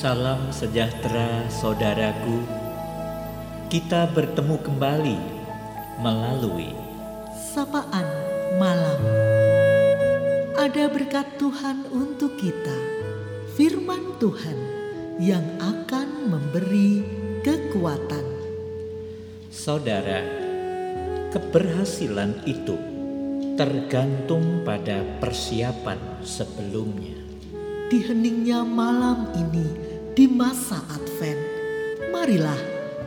Salam sejahtera saudaraku. Kita bertemu kembali melalui sapaan malam. Ada berkat Tuhan untuk kita. Firman Tuhan yang akan memberi kekuatan. Saudara, keberhasilan itu tergantung pada persiapan sebelumnya. Di heningnya malam ini di masa Advent, marilah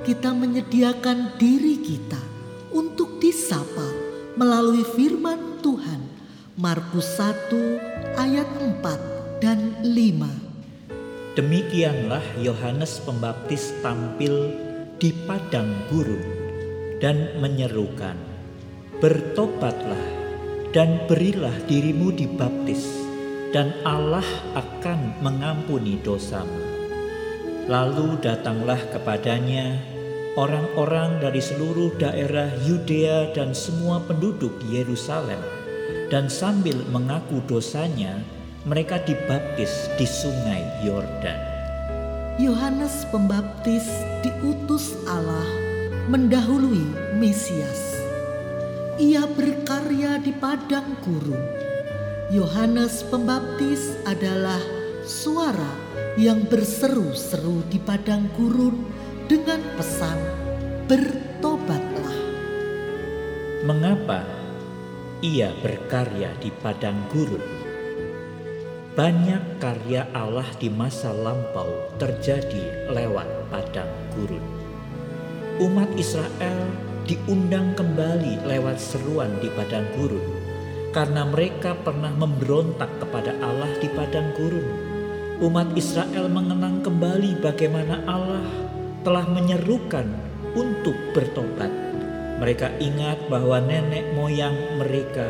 kita menyediakan diri kita untuk disapa melalui firman Tuhan. Markus 1 ayat 4 dan 5. Demikianlah Yohanes Pembaptis tampil di padang gurun dan menyerukan, "Bertobatlah dan berilah dirimu dibaptis, dan Allah akan mengampuni dosamu." Lalu datanglah kepadanya orang-orang dari seluruh daerah Yudea dan semua penduduk Yerusalem, dan sambil mengaku dosanya, mereka dibaptis di Sungai Yordan. Yohanes Pembaptis diutus Allah mendahului Mesias. Ia berkarya di padang gurun. Yohanes Pembaptis adalah suara yang berseru-seru di padang gurun dengan pesan bertobatlah. Mengapa ia berkarya di padang gurun? Banyak karya Allah di masa lampau terjadi lewat padang gurun. Umat Israel diundang kembali lewat seruan di padang gurun karena mereka pernah memberontak kepada Allah di padang gurun. Umat Israel mengenang kembali bagaimana Allah telah menyerukan untuk bertobat. Mereka ingat bahwa nenek moyang mereka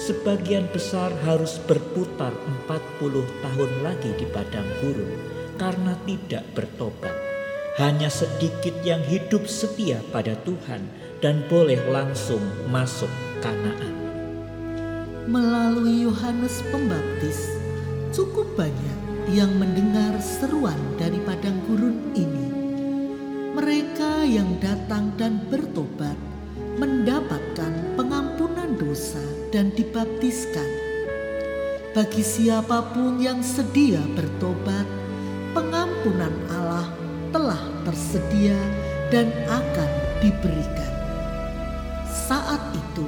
sebagian besar harus berputar 40 tahun lagi di padang gurun karena tidak bertobat. Hanya sedikit yang hidup setia pada Tuhan dan boleh langsung masuk Kanaan. Melalui Yohanes Pembaptis, cukup banyak yang mendengar seruan dari padang gurun ini. Mereka yang datang dan bertobat mendapatkan pengampunan dosa dan dibaptiskan. Bagi siapa pun yang sedia bertobat, pengampunan Allah telah tersedia dan akan diberikan. Saat itu,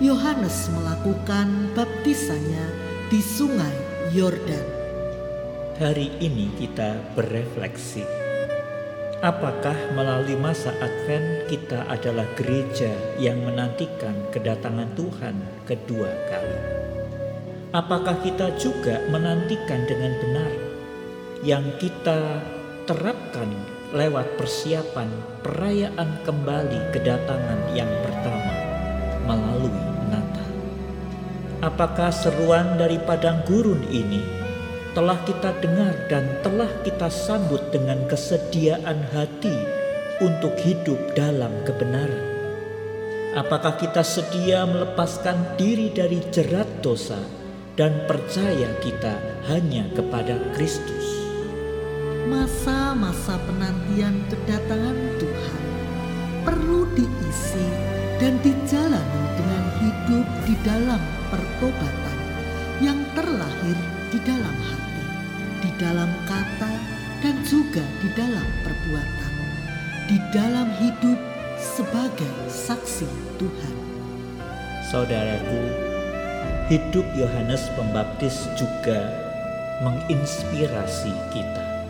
Yohanes melakukan baptisannya di Sungai Yordan. Hari ini kita berefleksi Apakah melalui masa Advent kita adalah gereja yang menantikan kedatangan Tuhan kedua kali? Apakah kita juga menantikan dengan benar yang kita terapkan lewat persiapan perayaan kembali kedatangan yang pertama melalui Natal? Apakah seruan dari padang gurun ini telah kita dengar dan telah kita sambut dengan kesediaan hati untuk hidup dalam kebenaran. Apakah kita sedia melepaskan diri dari jerat dosa dan percaya kita hanya kepada Kristus? Masa-masa penantian kedatangan Tuhan perlu diisi dan dijalani dengan hidup di dalam pertobatan dalam hidup sebagai saksi Tuhan. Saudaraku, hidup Yohanes Pembaptis juga menginspirasi kita.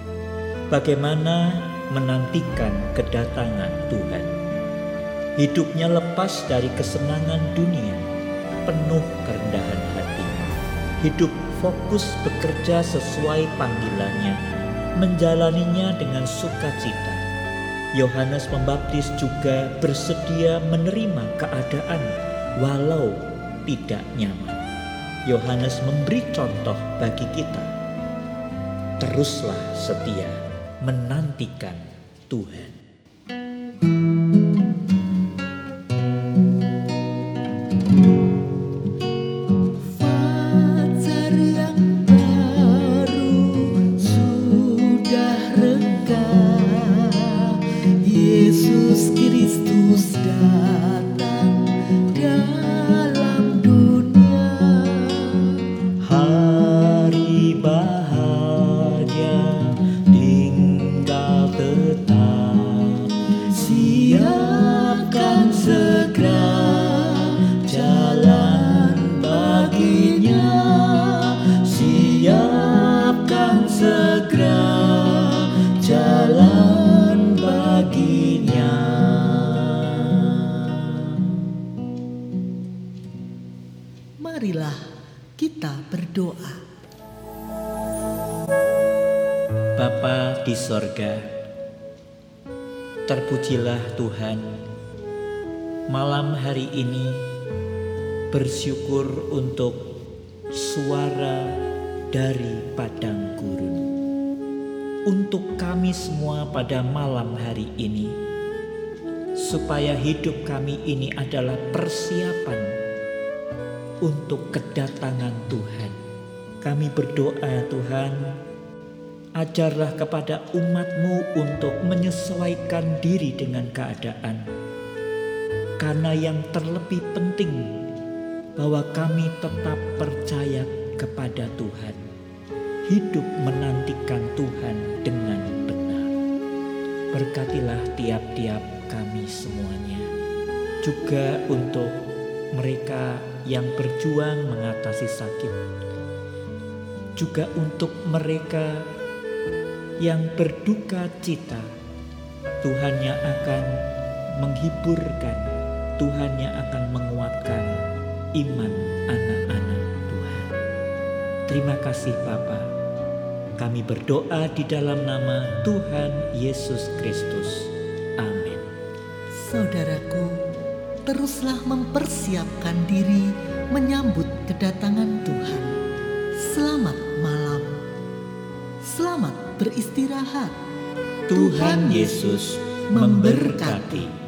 Bagaimana menantikan kedatangan Tuhan. Hidupnya lepas dari kesenangan dunia, penuh kerendahan hati. Hidup fokus bekerja sesuai panggilannya, menjalaninya dengan sukacita. Yohanes Pembaptis juga bersedia menerima keadaan walau tidak nyaman. Yohanes memberi contoh bagi kita. Teruslah setia menantikan Tuhan. Marilah kita berdoa. Bapa di sorga Terpujilah Tuhan. Malam hari ini bersyukur untuk suara dari padang gurun. Untuk kami semua pada malam hari ini supaya hidup kami ini adalah persiapan untuk kedatangan Tuhan. Kami berdoa Tuhan, ajarlah kepada umatmu untuk menyesuaikan diri dengan keadaan. Karena yang terlebih penting bahwa kami tetap percaya kepada Tuhan. Hidup menantikan Tuhan dengan benar. Berkatilah tiap-tiap kami semuanya. Juga untuk mereka yang berjuang mengatasi sakit. Juga untuk mereka yang berduka cita. Tuhan yang akan menghiburkan, Tuhan yang akan menguatkan iman anak-anak Tuhan. Terima kasih Bapa. Kami berdoa di dalam nama Tuhan Yesus Kristus. Saudaraku, teruslah mempersiapkan diri menyambut kedatangan Tuhan. Selamat malam. Selamat beristirahat. Tuhan Yesus memberkati.